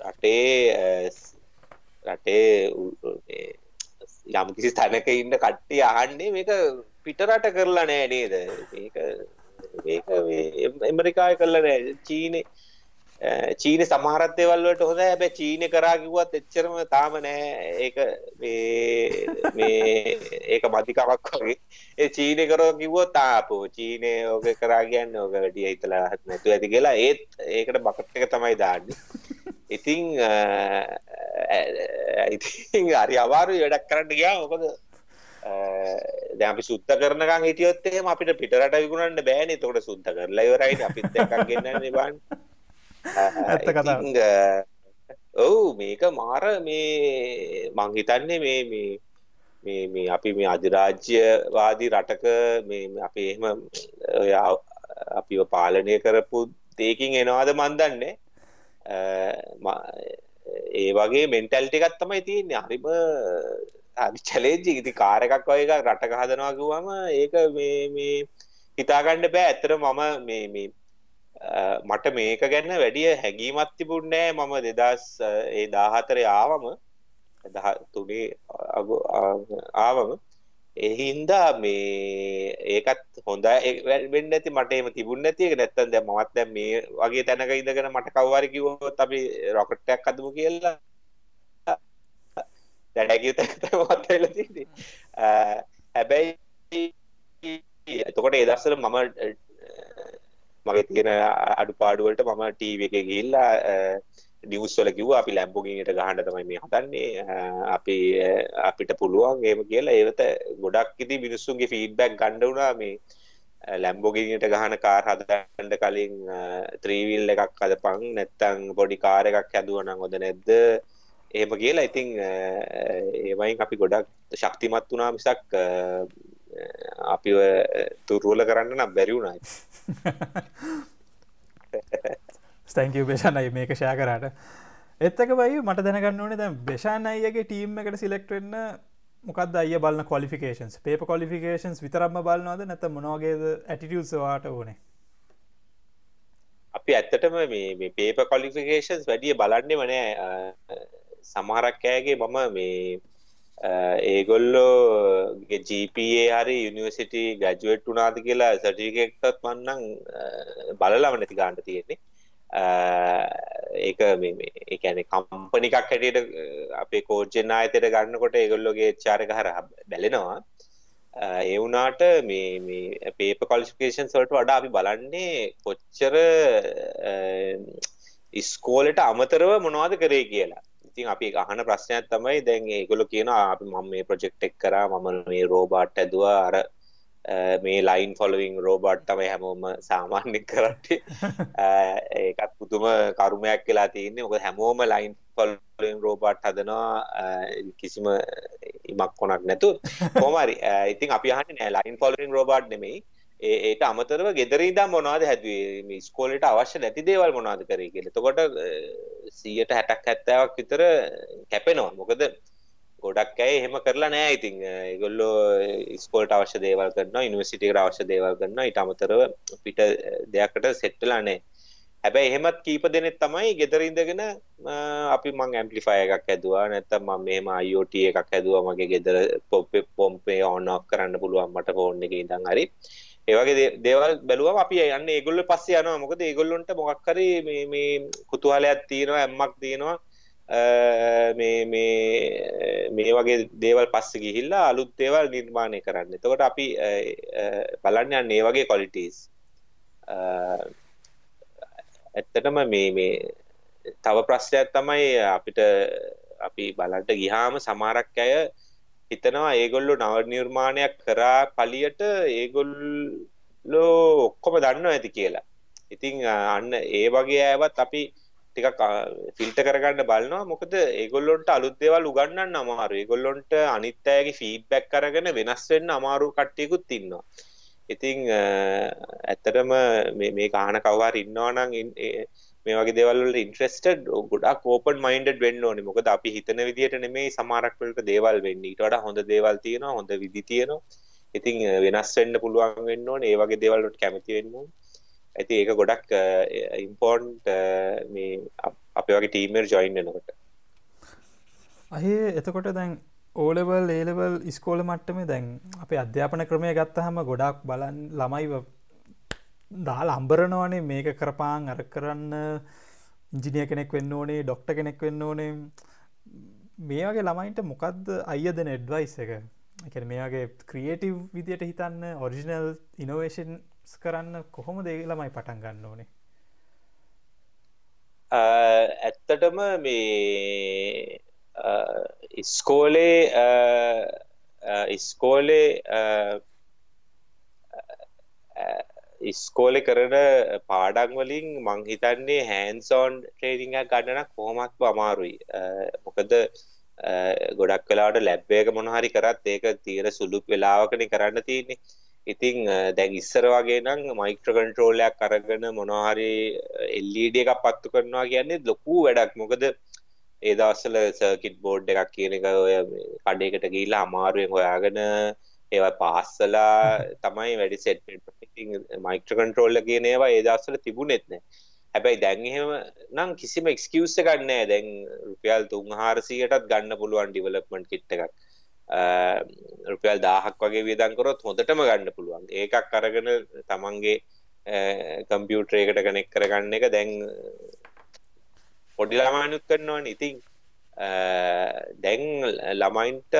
රටේ රටේ යම් කිසි තැනක ඉන්න කට්ටිය අහන්නේ මේක පිටරට කරලා නෑ නේද? මේක මේක ඇමරිකාය කරලා නෑ චීනේ චීන සමහරත් දේවල් වලට හොඳයි හැබැයි චීනේ කරා කිව්වත් එච්චරම තාම නෑ. ඒක මේ මේ ඒක මදිකමක් වගේ. ඒ චීනේ කරෝ කිව්වොත් ආපෝ චීනේ ඔක කරා කියන්නේ ඔක වැඩි හිතලා නැතුව ඇති කියලා. ඒත් ඒකට බකට් එක තමයි දාන්නේ. ඉතින් ඉතින් හරි අමාරුයි වැඩක් කරන්න ගියා මොකද දැන් අපි සුද්ධ කරනකන් හිටියොත් එහෙම අපිට පිටරට විකුණන්න බෑනේ. එතකොට සුද්ධ කරලා ඉවරයිනේ. අපිත් එකක් ගෙන්නන්නේ බලන්න ඇත්ත කතා ඔව් මේක මාර මේ මං හිතන්නේ මේ මේ මේ මේ අපි මේ අධිරාජ්‍යවාදී රටක මේ අපි එහෙම අපිව පාලනය කරපු දෙයකින් එනවාද මන් දන්නේ? ඒ වගේ මෙන්ටැල්ටි එකක් තමයි තියෙන්නේ. හරිම හරි චැලෙන්ජ් ඉති කාර් එකක් වගේ එකක් රටක හදනවා කිව්වම ඒක මේ මේ හිතාගන්න බෑ. ඇත්තට මම මේ මේ මට මේක ගැන වැඩිය හැඟීමක් තිබුණේ මම 2000 ඒ 14 ආවම 13 ආවම. එහින්දා මේ ඒකත් හොඳ වෙන්න ඇති මට එම තිබුණ නැති එක. නැත්තම් දැන් මමත් දැන් මේ වගේ තැනක ඉඳගෙන මට කවුරු හරි කිව්වොත් අපි රොකට් එකක් හදමු කියලා. දැන් හැකියුත් මමත් වෙලා තියෙන්නේ. හැබැයි එතකොට ඒ දවස්වල මම මගේ තියෙන අඩුපාඩු වලට මම ටීවී එකේ ගිහිල්ලා නිවස් වල කිව්වා අපි ලැම්බෝගිනියට ගහන්න තමයි මේ හදන්නේ. අපි අපිට පුළුවන් එහෙම කියලා. ඒවත ගොඩක් ඉතින් මිනිස්සුන්ගේ ෆීඩ්බැක් ගන්න වුණා මේ ලැම්බෝගිනියට ගහන කාර් හදන්න කලින් ත්‍රී වීල් එකක් හදපන්. නැත්තම් පොඩි කාර් එකක් හැදුවා නම් හොඳ නැද්ද? එහෙම කියලා ඉතින් ඒවයින් අපි ගොඩක් ශක්තිමත් වුණා මිසක් අපිව තුරුවල කරන්න නම් බැරි වුණා ස්තැංකව බේෂණයි මේක ෂය කරට. එත්තක බයි මට දැනගන්න ඕනේ දැ බේෂාන් අයගේ ටීම් එකට සිලෙක්ටවෙන්න මොකද අය බලන්න කොලිෆිකේන්ස් පේප කොලිෆිකේන්ස් විතරම්ම බලන්නවද නැත මොනවාගේද ඇටිටියල්සවාට ඕනේ? අපි ඇත්තටම මේ පේප කොලිෆිකේන්ස් වැඩිය බලන්නේ වනෑ සමහරක්කෑගේ මම මේ ඒගොල්ලෝ ජීපේ හරි යුනිවසිටි ගජුවට් වනාද කියලා සටිකෙක්ටත් මන්නං බලලාම නැති ගාන්ට තියෙන්නේ. ඒක මේ එකැන කම්පනිකක් හැටියට අපේ කෝජ්ජෙන් ආයතයට ගන්නකොට ඒගොල්ලොගේ චාරක හර බැලෙනවා. ඒ වුණාට මේ පේප කොලිෆිකේෂන් සොල්ට වඩා අපි බලන්නේ කොච්චර ඉස්කෝලට අමතරව මොනවාද කරේ කියලා. ඉතින් අපි අහන ප්‍රශ්නයක් තමයි දැන් ඒගොල්ලෝ කියනවා අපි මම මේ ප්‍රොජෙක්ට් එක කරා මම මේ රෝබෝට් ඇදුවා. අර මේ ලයින් ෆොලවිං රෝබෝට් තමයි හැමෝම සාමාන්‍ය කරට්ටේ ඒකත් පුදුම කරුමයක් කියලා තියන්නේ. මොකද හැමෝම ලයින් ෆොලවිං රෝබෝට් හදනවා. කිසිම ඉමක් කොනක් නැතු කොහමරි ඉතින් අපි අහන්නේ නෑ ලයින් ෆොලවිං රෝබෝට් නෙමෙයි ඒට අමතරව ගෙදරීදම් මොනවාද හැදුවේ? ස්කෝලට අවශ්‍ය නැති දේවල් මොනාද කරේ කියලා. එතකොට 100ට 60ක් 70ක් විතර කැපෙනවා. මොකද ගොඩක් ඇයි එහෙම කරලා නෑ ඉතින්. ඒගොල්ලෝ ස්කෝල්ට අවශ්‍ය දේවල් කරනවා යුනිවර්සිටියකට අවශ්‍ය දේවල් කරනවා. ඊට අමතරව පිට දෙයක්කට සෙට් වෙලා නෑ. හැබැයි එහෙමත් කීප දෙනෙක් තමයි ගෙදර ඉඳගෙන අපි මං ඇම්ප්ලිෆයර් එකක් හැදුවා. නැත්නම් මම මෙහෙම IoT එකක් හැදුවා මගේ ගෙදර පොම්පේ පොම්පේ ඔන් ඔෆ් කරන්න පුළුවන් මට ෆෝන් එකේ ඉඳන් හරි. ඒ වගේ දේවල් බැලුවම අපි යන්නේ ඒගොල්ලෝ පස්සේ යනවා මොකද ඒගොල්ලොන්ට මොකක් හරි මේ මේ කුතුහලයක් තියෙනවා ඇම්මක් තියෙනවා මේ මේ මේ වගේ දේවල් පස්සේ ගිහිල්ලා අලුත් දේවල් නිර්මාණය කරන්න. එතකොට අපි බලන්න යන්නේ මේ වගේ qualities. ඇත්තටම මේ මේ තව ප්‍රශ්නයක් තමයි අපිට අපි බලන්න ගියාම සමහරක් අය හිතනවා ඒගොල්ලෝ නව නිර්මාණයක් කරා පලියට ඒගොල්ලෝ ඔක්කොම දන්නවා ඇති කියලා. ඉතින් අන්න ඒ වගේ අයවත් අපි ටිකක් ෆිල්ට කරගන්න බලනවා. මොකද ඒගොල්ලොන්ට අලුත් දේවල් උගන්නන්න අමාරු ඒගොල්ලොන්ට අනිත් අයගේ ෆීඩ්බැක් අරගෙන වෙනස් වෙන්න අමාරු කට්ටියකුත් ඉන්නවා. ඉතිං ඇත්තටම මේ කාහන කවවාර ඉන්නවානං මේ වගේ දෙවල්ල ඉන්ට්‍රස්ටඩ් ගොඩක් ඕපන් මයින්ඩ වෙන්න ඕනේ. මොකද අපි හිතන විදිහට නෙමේ සමාරක්වලට දේවල් වෙන්න. ඊට වඩා හොඳ දේවල් තියෙනවා හොඳ විදි තියෙනවා. ඉතින් වෙනස් වෙන්න පුළුවන් වෙන්න ඕනේ. ඒ වගේ දේවල්වලට කැමති වෙන්න ඕනේ. ඇති ඒක ගොඩක් ඉම්පෝන්ට් මේ අප වගේ ටීමර් ජොයින් වෙනකොට. අහේ එතකොට දැන් ඕලෙවල් ඒලෙවල් ඉස්කෝල මට්ටම දැන් අපේ අධ්‍යාපන ක්‍රමය ගත්තහම ගොඩක් බලන් ළමයි දාල් අම්බරනවනේ මේක කරපාන් අර කරන්න ඉංජිනිය කෙනෙක් වෙන්න ඕනේ ඩොක්ට කෙනෙක් වෙන්න ඕනේ. මේ වගේ ළමයින්ට මොකක්ද අයිය දෙන එඩ්වයිස් එක? එක මේගේ ක්‍රියේටව් විදියට හිතන්න ඔරිජිනල් ඉනෝවේෂන් කරන්න කොහොම දේ ළමයි පටන් ගන්න ඕනේ? ඇත්තටම මේ ඉස්කෝලේ ඉස්කෝලේ ඉස්කෝලෙ කරන පාඩන් වලින් මං හිතන්නේ හැන්සෝන් ට්‍රේනිං ගන්නන කොහොමත් අමාරුයි. මොකද ගොඩක් වෙලාට ලැබ්බයක මොනහරි කරත් ඒක තියෙන සුළුක් වෙලාවකන කරන්න තියන්නේ. ඉතිං දැන් ඉස්සර වගේ නම් මයික්‍ර කන්ට්‍රෝලයක් අරගෙන මොනහරි එල්ලඩ එකක් පත්තු කරනවා කියන්නේ ලොකු වැඩක්. මොකද ඒ දවස්සල සර්කිට් බෝඩ් එකක් කියන එක ඔය කඩේකට ගීලා අමාරුවෙන් හොයාගෙන ඒවා පාස්සලා තමයි වැඩි සෙට් මයික්‍ර කන්ට්‍රෝල්ල කියන ඒවා ඒ දවස්සල තිබුණෙත්න හැබැයි දැන්හෙම නම් කිසිම එක්ස්කියස්ස ගන්නෑ දැන් රුපියල් තුන් හාරසියටත් ගන්න පුළුවන් ඩිවලප්මන්් කිට්ට එකක්. රුපියල් දාහක් වගේ වියදංකරොත් හොඳටම ගන්න පුළුවන්. ඒකක් අරගෙන තමන්ගේ කම්පියුටරේකට කනෙක් කරගන්න එක දැන් පොඩි ළමානුත් කරනවන්. ඉතින් දැන් ළමයින්ට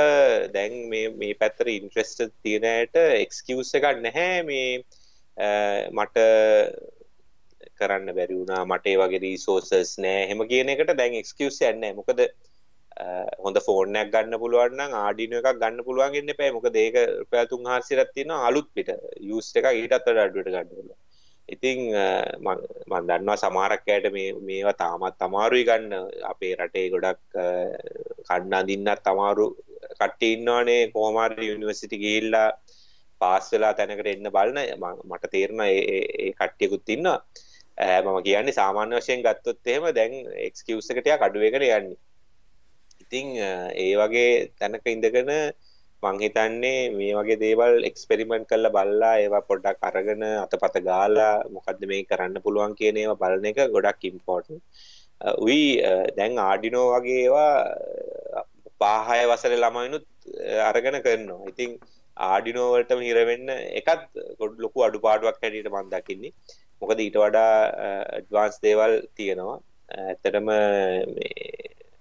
දැන් මේ පැත්තර ඉන්ට්‍රෙස්ට තියෙනයට එක්ස්කියස් එකක් නැහැ. මේ මට කරන්න බැරි වුණා. මට වගේ රීසෝසස් නෑ. හෙම කියන එකට දැන් එක්ස්කියස් යන්න මොකද හොඳ ෆෝර්නයක් ගන්න පුළුවන් ආඩින එකක් ගන්න පුළුවන් ඉන්න පෑ මොකද ඒක රුපියල් 3000ක් තියෙනවා අලුත් පිට. යූස් එක ඊටත් වඩා අඩුවට ගන්න පුළුවන්. ඉතින් මම දන්නවා සමහරක් අයට මේ මේවා තාමත් අමාරුයි ගන්න. අපේ රටේ ගොඩක් කන්න අඳින්නත් අමාරු කට්ටිය ඉන්නවනේ. කොහොම හරි යුනිවර්සිටි ගිහිල්ලා පාස් වෙලා තැනකට එන්න බලන මට තේරෙනවා ඒ කට්ටියකුත් ඉන්නවා. මම කියන්නේ සාමාන්‍ය වශයෙන් ගත්තොත් එහෙම දැන් එක්ස්කියුස් එක ටිකක් අඩු වෙගෙන යන්නේ. ඉතිං ඒ වගේ තැනක ඉඳගෙන මංහිතන්නේ මේ වගේ දේවල් එක්ස්පෙරිමෙන්ට් කල්ල බල්ලා ඒවා පොඩ්ඩක් අරගෙන අතපත ගාලා මොකක්ද මේ කරන්න පුළුවන් කියන ඒවා බලන එක ගොඩක් ඉම්පෝර්ටන් උයි දැන් ආඩිනෝ වගේ ඒවා පාහය වසල ළමයිනුත් අරගෙන කරනවා ඉතිං ආඩිනෝවලටම හිරවෙන්න එකත් ගොඩ ලොකු අඩු පාඩුවක් හැටියට මන් දකින්නේ. මොකද ඊට වඩා ඇඩ්වාන්ස් දේවල් තියෙනවා. ඇත්තටම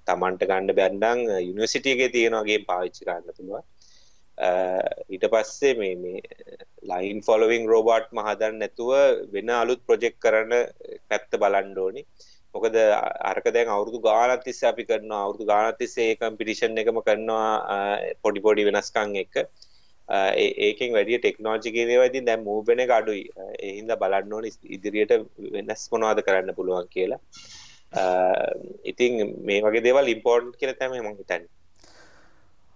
තමන්ට ගණ්ඩ බැන්ඩං යුනිවසිටියගේ තියෙනවාගේ පාවිච්චි කරන්න පුළුවන්. ඊට පස්සේ මේ මේ ලයින් ෆොලවිං රෝබාට් මහදන්න නැතුව වෙන අලුත් ප්‍රොජෙක්් කරන පැත්ත බලන්ඩෝනි මොකද අරක දැන් අවුරදු ගානත් තිස්ස අපි කරනවා. අවුරදු ගානත් තිස්සේ ඒකම් පිටිෂන් එකම කරනවා පොඩි පොඩි වෙනස්කං එක. ඒකෙන් වැඩිය ටෙක්නෝජිකේ දේවයිති දැම් මූබෙන අඩුයි. එහින්ද බලන්න ඕන ඉදිරියට වෙනස් මොනවාද කරන්න පුළුවන් කියලා. ඉතින් මේ වගේ දේවල් ඉම්පෝර්ට් කියල තැම මං හිතන්නේ.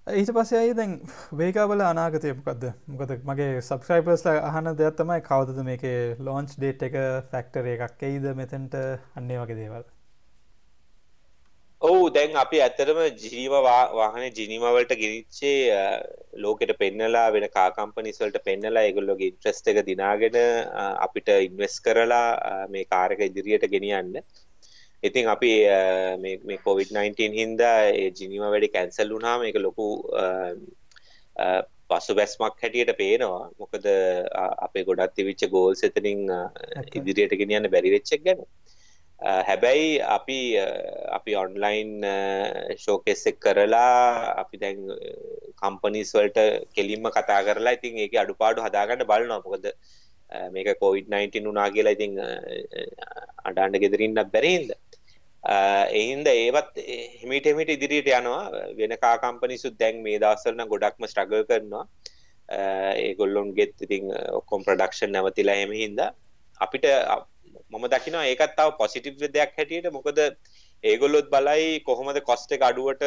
ඊට පස්සේ අයි දැන් වේකාවල අනාගතය මොකක්ද මොකද මගේ සබස්ක්‍රයිපර්ස්ල අහන දෙයක් තමයි කවදද මේක ලෝන්ච් ඩේට් එක ෆැක්ටර එකක් එයිද මෙතැන්ට අන්නේ වගේ දේවල්. ඔවු දැන් අපි ඇත්තරම ජීව වාහන ජිනිමවලට ගෙනනිච්චේ ලෝකෙට පෙන්නලා වෙන කාකම්පනිස්වලට පෙන්නලා ඒගොල්ලොගේ ඉන්ට්‍රස්ට එක දිනාගෙන අපිට ඉන්වෙස් කරලා මේ කාරක ඉදිරියට ගෙනියන්න. ඉතින් අපි මේ කොවිD-19 හින්දා ඒ ජිනිම වැඩි කැන්සල් වුණාම එක ලොකු පසු බැස්මක් හැටියට පේනවා. මොකද අපේ ගොඩත් තිවිච්ච ගෝල් සෙතනින් ඉදිරියට ගෙනියන්න බැරිවෙච්චක් ගැන හැබැයි අපි අපි ඔන්ලයින් ෂෝකෙස්සෙක් කරලා අපි දැන් කම්පනිස් වලට කෙලින්ම කතා කරලා ඉතින් ඒක අඩුපාඩු හදාගන්න බලනවා. මොකද මේක කොවිD-19 වුණා කියලා ඉතින් අඩාන්න ගෙදරින්නක් බැරිහින්ද එහින්ද ඒවත් හිමිටමිට ඉදිරියට යනවා. වෙන කාකම්පනිසුත් දැන් මේ දවසරන ගොඩක්ම ස්ට්‍රගල් කරනවා. ඒගොල්ලොන් ගෙත් ඉතින් ඔක්කොම් ප්‍රඩක්ෂන් නැවතිලා හෙම හින්ද. අපිට මම දකිනවා ඒකත් තාව පොසිටිව් දෙයක් හැටියට. මොකද ඒගොල්ලොත් බලයි කොහොමද කොස්ට එක අඩුවට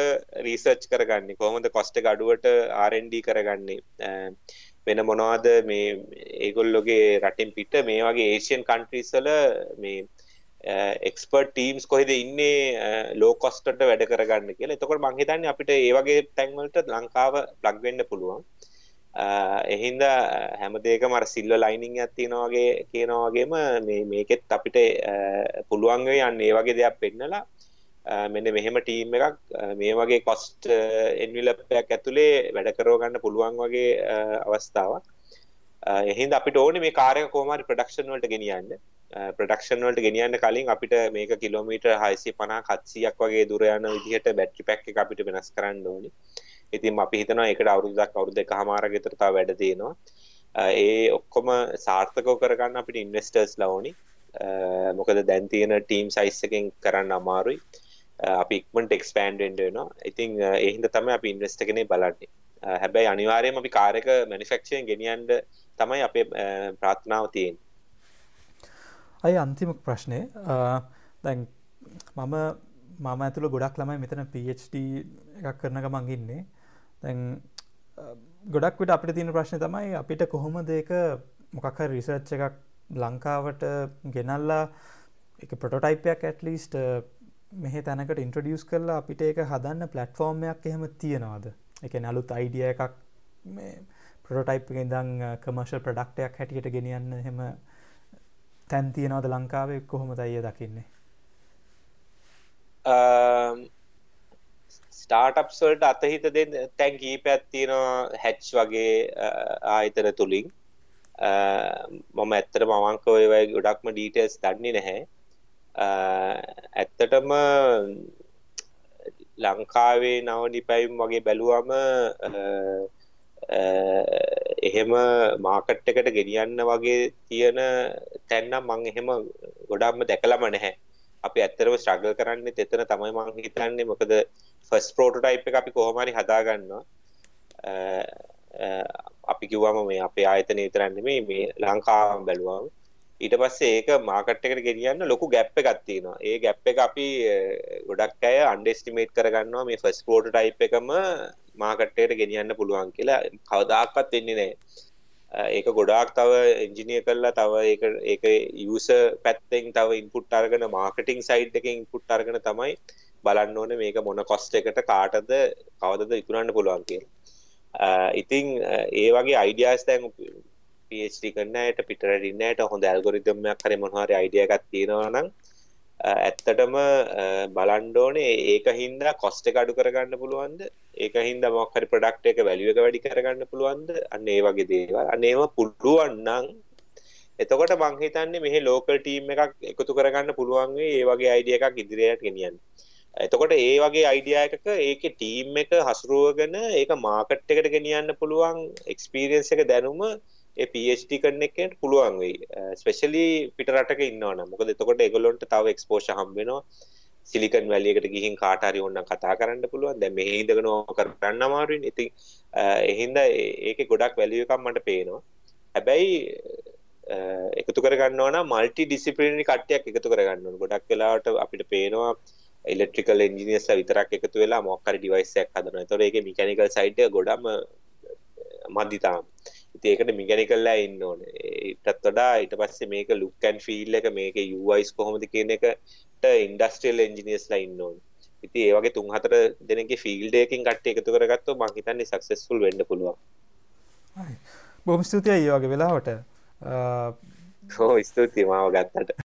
රීසර්ච් කරගන්නේ? කොහොමද කොස්ට එක අඩුවට ආරන්ඩ කරගන්නේ? වෙන මොනවාද මේ ඒගොල්ලොගේ රටින් පිට? මේ වගේ ඒෂයන් කන්ට්‍රීසල මේ එක්ස්පර්ට් ටීම්ස් කොහෙද ඉන්නේ? ලෝකොස්ටට වැඩ කරගන්න කියලා. එතකොට මං හිතන්නේ අපිට ඒ වගේ තැන්වලට ලංකාව ප්ලග් වෙන්න පුළුවන්. එහින්ද හැමදේකම අර සිල්ව ලයිනින් එකක් තියෙනවා වගේ කියනවා වගේම මේ මේකෙත් අපිට පුළුවන් වෙයි යන්න. ඒ වගේ දෙයක් පෙන්නලා මෙන්න මෙහෙම ටීම් එකක් මේ වගේ කොස්ට් එන්විලප්යක් ඇතුලේ වැඩ කරව ගන්න පුළුවන් වගේ අවස්ථාවක්. එහින්ද අපිට ඕනේ මේ කාර්යක කොහොම හරි ප්‍රොඩක්ෂන් වලට ගෙනියන්න. ප්‍රඩක්ෂන් වලට ගෙනියන්න කලින් අපිට මේක කිලෝමීට හයිසි පනා කත්සියක් වගේ දුර යන විදිහට බැට්‍රි පැක් එක අපිට වෙනස් කරන්න ඕනි. ඉතින් අපි හිතනවා ඒකට අවුරුද්දක් අවුරුදු දෙක හමාරක විතර තව වැඩ තියෙනවා. ඒ ඔක්කොම සාර්ථකව කරගන්න අපිට ඉන්වෙස්ටර්ස්ලා ඕනි. මොකද දැන් තියෙන ටීම් සයිස් එකෙන් කරන්න අමාරුයි. අපි ඉක්මනට එක්ස්පෑන්ඩ් වෙන්න වෙනවා. ඉතින් ඒ හින්දා තමයි අපි ඉන්වෙස්ට් එකනේ බලන්නේ. හැබැයි අනිවාර්යයෙන්ම අපි කාර් එක මැනුෆැක්චරින් ගෙනියන්න තමයි අපේ ප්‍රාර්ථනාව තියෙන්නේ. අයි අන්තිම ප්‍රශ්නය දැන් මම මම ඇතුළ ගොඩක් ළමයි මෙතන PHD එකක් කරන ගමන් ඉන්නේ. දැන් ගොඩක් විට අපිට තියෙන ප්‍රශ්න තමයි අපිට කොහොම දෙක මොකක් රිසර්ච් එකක් ලංකාවට ගෙනල්ලා එක ප්‍රොටෝටයිපයක් ඇටලිස්ට මෙහ තැනකට ඉන්ට්‍රඩියස් කරලා අපිට ඒක හදන්න පලට්ෆෝර්මයක් එහෙම තියෙනවාද? එක නලුත් අයිඩිය එකක් ප්‍රොටයිප් ඉදං කමර්ශල් ප්‍රඩක්ටයක් හැටියට ගෙනියන්න හෙම තැන් තියෙනවද ලංකාවේ? කොහොමද අය දකින්නේ? ස්ටාර්ටප්ස්වල්ට අතහිත දෙන්න තැන් කීපයක් තියෙනවා හැච් වගේ ආයතන තුළින් මම ඇත්තට මවංක ඔයවයි ගොඩක්ම ඩීටස් දන්නේ නැහැ. ඇත්තටම ලංකාවේ නවනිපැයිම් වගේ බැලුවම එහෙම මාකට් එකට ගෙනියන්න වගේ තියෙන තැන්නම් මං එහෙම ගොඩක්ම දැකලම නැහැ. අපි ඇත්තරම ස්ට්‍රගල් කරන්නේ එතන තමයි මං හිතන්නේ. මොකද ෆස් ප්‍රෝටෝටයිප් එක අපි කොහොමරි හදාගන්නවා අපි කිව්වම මේ අපේ ආයතන විතරක් නෙමෙයි මේ ලංකාවම බැලුවම ඊට පස්සේ ඒක මාකට් එකට ගෙනියන්න ලොකු ගැප් එකක් තියෙනවා. ඒ ගැප් එක අපි ගොඩක් අය අන්ඩෙස්ටිමේට් කරගන්නවා මේ ෆස්ට් ප්‍රෝටෝටයිප් එකම මාකට් එකට ගෙනියන්න පුළුවන් කියලා කවදාකවත් වෙන්නේ නැහැ. ඒක ගොඩාක් තව එන්ජිනියර් කරලා තව ඒක ඒක යූසර් පැත්තෙන් තව ඉන්පුට් අරගෙන මාකටිං සයිඩ් එකෙන් ඉන්පුට් අරගෙන තමයි බලන්න ඕනේ මේක මොන කොස්ට් එකට කාටද කවදද විකුණන්න පුළුවන් කියලා. ඉතින් ඒ වගේ අයිඩියාස් දැන් PhD කරන්නයට පිටරට ඉන්නයට හොඳ ඇල්ගොරිදම්යක් හරි මොනහරි අයිඩිය එකක් තියෙනවා නම් ඇත්තටම බලන්ඩෝනේ ඒක හින්දා කොස්ට එක අඩු කරගන්න පුළුවන්ද ඒක හින්දා මොක්හරි ප්‍රඩක්් එක වැලිුව එක වැඩි කරගන්න පුළුවන්ද අන්න ඒ වගේ දේවල් අනේම පුළුවන්නම් එතකොට මං හිතන්නේ මෙහි ලෝකල් ටීම් එකක් එකතු කරගන්න පුළුවන් වෙයි ඒ වගේ අයිඩියා එකක් ඉදිරියට ගෙනියන්න. එතකොට ඒ වගේ අයිඩියා එකක ඒකේ ටීම් එක හසුරුවගෙන ඒක මාකට් එකට ගෙනියන්න පුළුවන් එක්ස්පීරියන්ස් එක දැනුම ඒ PhD කරන එකට පුළුවන් වෙයි. ස්පෙෂලි පිට රටක ඉන්නවනම්. මොකද එතකොට ඒගොල්ලොන්ට තව එක්ස්පෝෂර් හම්බ වෙනවා. සිලිකන් වැලියකට ගිහින් කාට හරි ඕන කතා කරන්න පුළුවන්. දැන් මෙහි ඉඳගෙන ඕක කරන්න අමාරුයිනේ. ඉතින් එහින්දා ඒකේ ගොඩක් වැලියු එකක් මට පේනවා. හැබැයි එකතු කරගන්නවා නම් මල්ටි ඩිසිප්ලිනරි කට්ටියක් එකතු කරගන්න ඕන. ගොඩක් වෙලාවට අපිට පේනවා ඉලෙක්ට්‍රිකල් එන්ජිනියර්ස්ලා විතරක් එකතු වෙලා මොකක් හරි ඩිවයිස් එකක් හදනවා. ඒතකොට ඒකේ මෙකැනිකල් එක ගොඩම මදි තාම. ඉතින් ඒකට මෙකැනිකල්ලා ඉන්න ඕනේ. ඊටත් වඩා ඊට පස්සේ මේක ලුක් ඇන්ඩ් ෆීල් එක මේකේ UIs කොහොමද කියන එකට ඉන්ඩස්ට්‍රියල් එන්ජිනියර්ස්ලා ඉන්න ඕනේ. ඉතින් ඒ වගේ තුන් හතර දෙනෙක්ගේ ෆීල්ඩ් එකකින් කට්ටිය එකතු කරගත්තොත් මම හිතන්නේ සක්සස්ෆුල් වෙන්න පුළුවන්. බොහොම ස්තුතියි ඒ වගේ වෙලාවට. හෝ ස්තුතියි මාව ගත්තට.